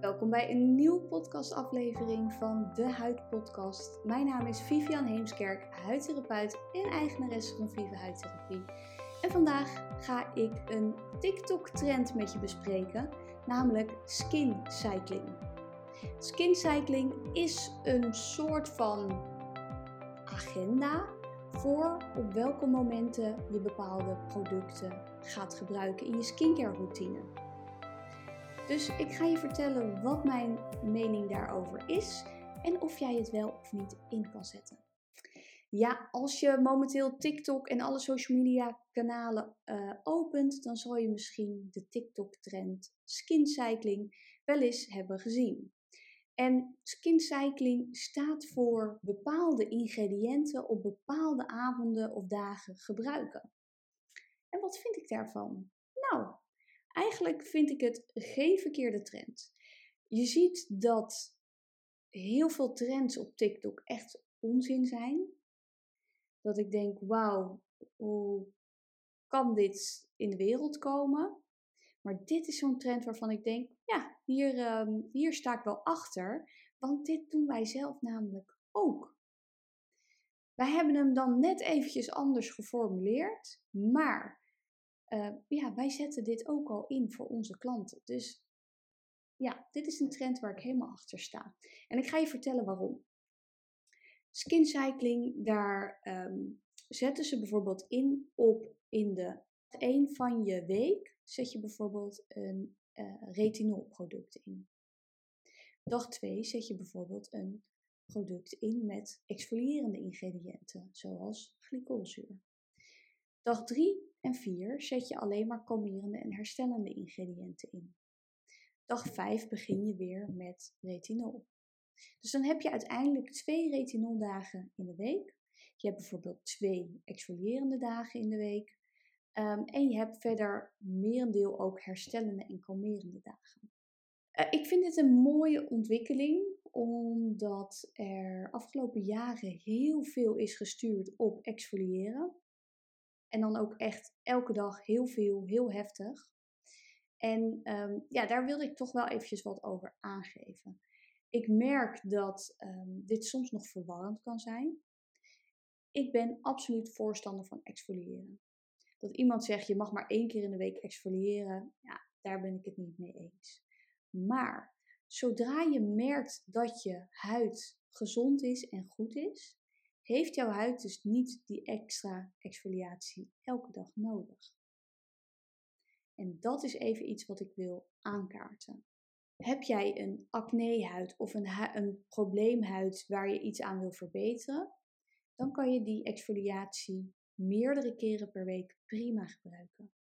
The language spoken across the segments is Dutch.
Welkom bij een nieuwe podcastaflevering van de Huid Podcast. Mijn naam is Vivian Heemskerk, huidtherapeut en eigenaresse van Vive Huidtherapie. En vandaag ga ik een TikTok-trend met je bespreken, namelijk skin cycling. Skin cycling is een soort van agenda voor op welke momenten je bepaalde producten gaat gebruiken in je skincare routine. Dus ik ga je vertellen wat mijn mening daarover is en of jij het wel of niet in kan zetten. Ja, als je momenteel TikTok en alle social media kanalen uh, opent, dan zal je misschien de TikTok-trend skin cycling wel eens hebben gezien. En skin cycling staat voor bepaalde ingrediënten op bepaalde avonden of dagen gebruiken. En wat vind ik daarvan? Nou, eigenlijk vind ik het geen verkeerde trend. Je ziet dat heel veel trends op TikTok echt onzin zijn. Dat ik denk, wauw, hoe kan dit in de wereld komen? Maar dit is zo'n trend waarvan ik denk, ja, hier, um, hier sta ik wel achter. Want dit doen wij zelf namelijk ook. Wij hebben hem dan net eventjes anders geformuleerd, maar uh, ja, wij zetten dit ook al in voor onze klanten. Dus ja, dit is een trend waar ik helemaal achter sta. En ik ga je vertellen waarom. Skin cycling, daar um, zetten ze bijvoorbeeld in op in de 1 van je week zet je bijvoorbeeld een uh, retinolproduct in. Dag 2 zet je bijvoorbeeld een product in met exfolierende ingrediënten, zoals glycolzuur. Dag 3 en 4 zet je alleen maar kalmerende en herstellende ingrediënten in. Dag 5 begin je weer met retinol. Dus dan heb je uiteindelijk twee retinoldagen in de week. Je hebt bijvoorbeeld twee exfolierende dagen in de week. Um, en je hebt verder merendeel ook herstellende en kalmerende dagen. Uh, ik vind dit een mooie ontwikkeling, omdat er afgelopen jaren heel veel is gestuurd op exfoliëren. En dan ook echt elke dag heel veel, heel heftig. En um, ja, daar wilde ik toch wel eventjes wat over aangeven. Ik merk dat um, dit soms nog verwarrend kan zijn. Ik ben absoluut voorstander van exfoliëren. Dat iemand zegt je mag maar één keer in de week exfoliëren, ja, daar ben ik het niet mee eens. Maar zodra je merkt dat je huid gezond is en goed is, heeft jouw huid dus niet die extra exfoliatie elke dag nodig. En dat is even iets wat ik wil aankaarten. Heb jij een acnehuid of een, een probleemhuid waar je iets aan wil verbeteren, dan kan je die exfoliatie meerdere keren per week prima gebruiken.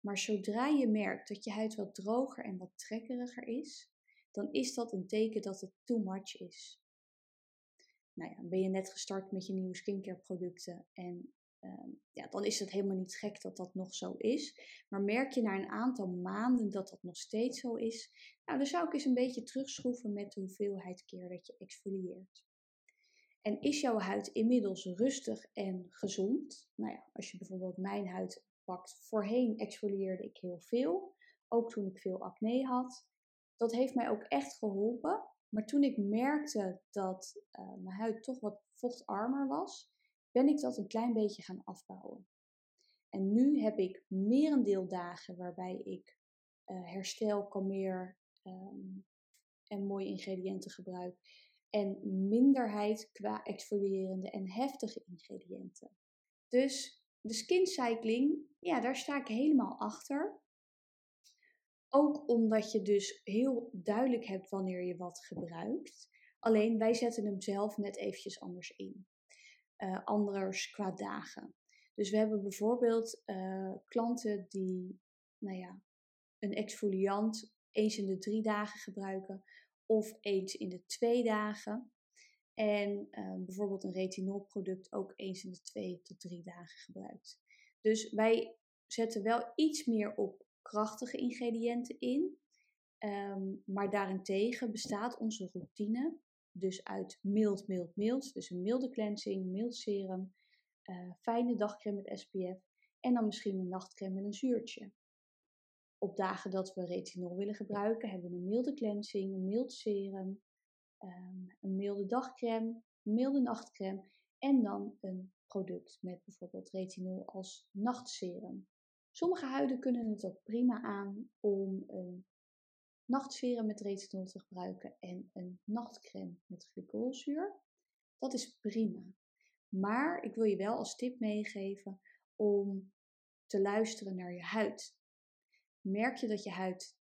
Maar zodra je merkt dat je huid wat droger en wat trekkeriger is, dan is dat een teken dat het too much is nou ja, ben je net gestart met je nieuwe skincare producten en uh, ja, dan is het helemaal niet gek dat dat nog zo is. Maar merk je na een aantal maanden dat dat nog steeds zo is, nou, dan zou ik eens een beetje terugschroeven met de hoeveelheid keer dat je exfolieert. En is jouw huid inmiddels rustig en gezond? Nou ja, als je bijvoorbeeld mijn huid pakt, voorheen exfolieerde ik heel veel, ook toen ik veel acne had. Dat heeft mij ook echt geholpen. Maar toen ik merkte dat uh, mijn huid toch wat vochtarmer was, ben ik dat een klein beetje gaan afbouwen. En nu heb ik merendeel dagen waarbij ik uh, herstel, kalmeer um, en mooie ingrediënten gebruik. En minderheid qua exfolierende en heftige ingrediënten. Dus de skin cycling, ja, daar sta ik helemaal achter. Ook omdat je dus heel duidelijk hebt wanneer je wat gebruikt. Alleen wij zetten hem zelf net eventjes anders in. Uh, anders qua dagen. Dus we hebben bijvoorbeeld uh, klanten die, nou ja, een exfoliant eens in de drie dagen gebruiken of eens in de twee dagen. En uh, bijvoorbeeld een retinolproduct ook eens in de twee tot drie dagen gebruikt. Dus wij zetten wel iets meer op krachtige ingrediënten in. Um, maar daarentegen bestaat onze routine dus uit mild, mild, mild. Dus een milde cleansing, mild serum, uh, fijne dagcreme met SPF en dan misschien een nachtcreme met een zuurtje. op dagen dat we retinol willen gebruiken, hebben we een milde cleansing, een mild serum, ehm, een milde dagcreme, een milde nachtcreme en dan een product met bijvoorbeeld retinol als nachtserum. Sommige huiden kunnen het ook prima aan om een nachtserum met retinol te gebruiken en een nachtcreme met glycolzuur. Dat is prima. Maar ik wil je wel als tip meegeven om te luisteren naar je huid. Merk je dat je huid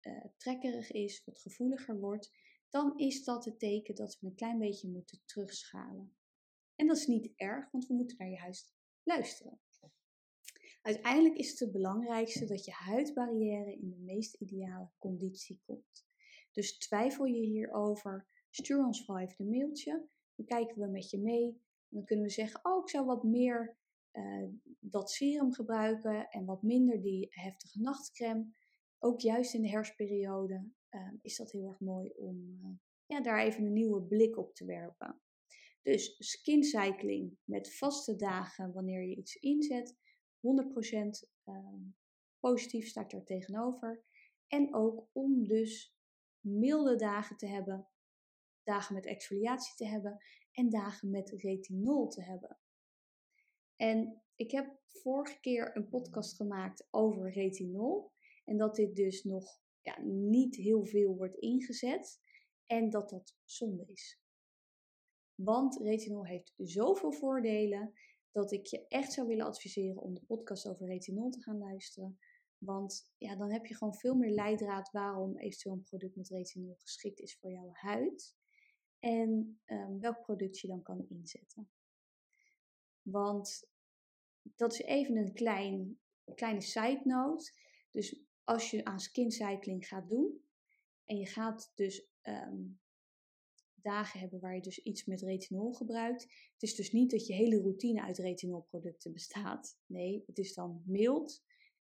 uh, trekkerig is, wat gevoeliger wordt, dan is dat het teken dat we een klein beetje moeten terugschalen. En dat is niet erg, want we moeten naar je huid luisteren. Uiteindelijk is het het belangrijkste dat je huidbarrière in de meest ideale conditie komt. Dus twijfel je hierover, stuur ons vooral even een mailtje. Dan kijken we met je mee. Dan kunnen we zeggen, oh ik zou wat meer uh, dat serum gebruiken en wat minder die heftige nachtcreme. Ook juist in de herfstperiode uh, is dat heel erg mooi om uh, ja, daar even een nieuwe blik op te werpen. Dus skin cycling met vaste dagen wanneer je iets inzet. 100% ehm, positief sta ik daar tegenover. En ook om dus milde dagen te hebben, dagen met exfoliatie te hebben en dagen met retinol te hebben. En ik heb vorige keer een podcast gemaakt over retinol. En dat dit dus nog ja, niet heel veel wordt ingezet. En dat dat zonde is. Want retinol heeft zoveel voordelen dat ik je echt zou willen adviseren om de podcast over retinol te gaan luisteren. Want ja, dan heb je gewoon veel meer leidraad waarom eventueel een product met retinol geschikt is voor jouw huid. En um, welk product je dan kan inzetten. Want dat is even een klein, kleine side note. Dus als je aan skin cycling gaat doen en je gaat dus um, dagen hebben waar je dus iets met retinol gebruikt. Het is dus niet dat je hele routine uit retinolproducten bestaat. Nee, het is dan mild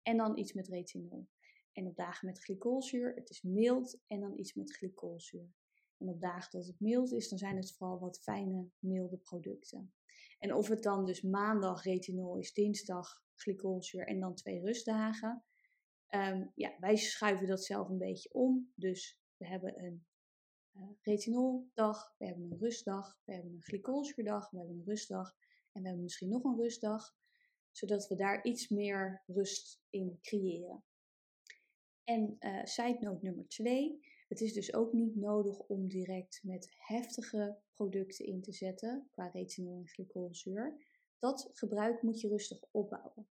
en dan iets met retinol. En op dagen met glycolzuur, het is mild en dan iets met glycolzuur. En op dagen dat het mild is, dan zijn het vooral wat fijne, milde producten. En of het dan dus maandag retinol is, dinsdag glycolzuur en dan twee rustdagen. Um, ja, wij schuiven dat zelf een beetje om. Dus we hebben een retinoldag, we hebben een rustdag, we hebben een glycolzuurdag, we hebben een rustdag en we hebben misschien nog een rustdag, zodat we daar iets meer rust in creëren. En side note nummer twee, het is dus ook niet nodig om direct met heftige producten in te zetten qua retinol en glycolzuur. Dat gebruik moet je rustig opbouwen.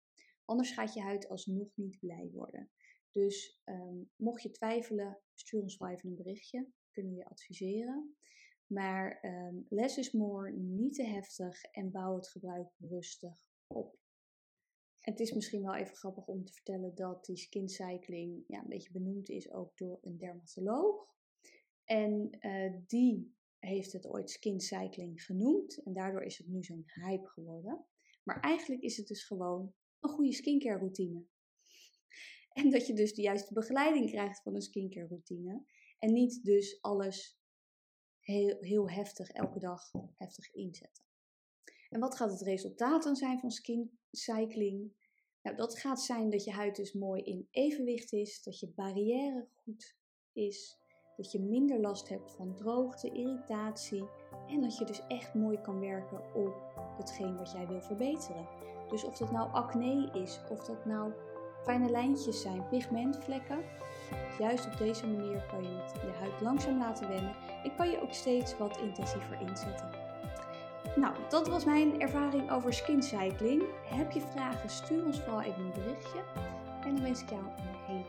Anders gaat je huid alsnog niet blij worden. Dus um, mocht je twijfelen, stuur ons wel even een berichtje kunnen je adviseren. Maar um, less is more, niet te heftig en bouw het gebruik rustig op. Het is misschien wel even grappig om te vertellen dat die skin cycling ja, een beetje benoemd is ook door een dermatoloog. En uh, die heeft het ooit skin cycling genoemd en daardoor is het nu zo'n hype geworden. Maar eigenlijk is het dus gewoon een goede skincare routine. En dat je dus de juiste begeleiding krijgt van een skincare routine. En niet dus alles heel, heel heftig, elke dag heftig inzetten. En wat gaat het resultaat dan zijn van skin cycling? Nou, dat gaat zijn dat je huid dus mooi in evenwicht is, dat je barrière goed is, dat je minder last hebt van droogte, irritatie en dat je dus echt mooi kan werken op hetgeen wat jij wil verbeteren. Dus of dat nou acne is, of dat nou fijne lijntjes zijn, pigmentvlekken, Juist op deze manier kan je je huid langzaam laten wennen en kan je ook steeds wat intensiever inzetten. Nou, dat was mijn ervaring over skin cycling. Heb je vragen, stuur ons vooral even een berichtje. En dan wens ik jou een hele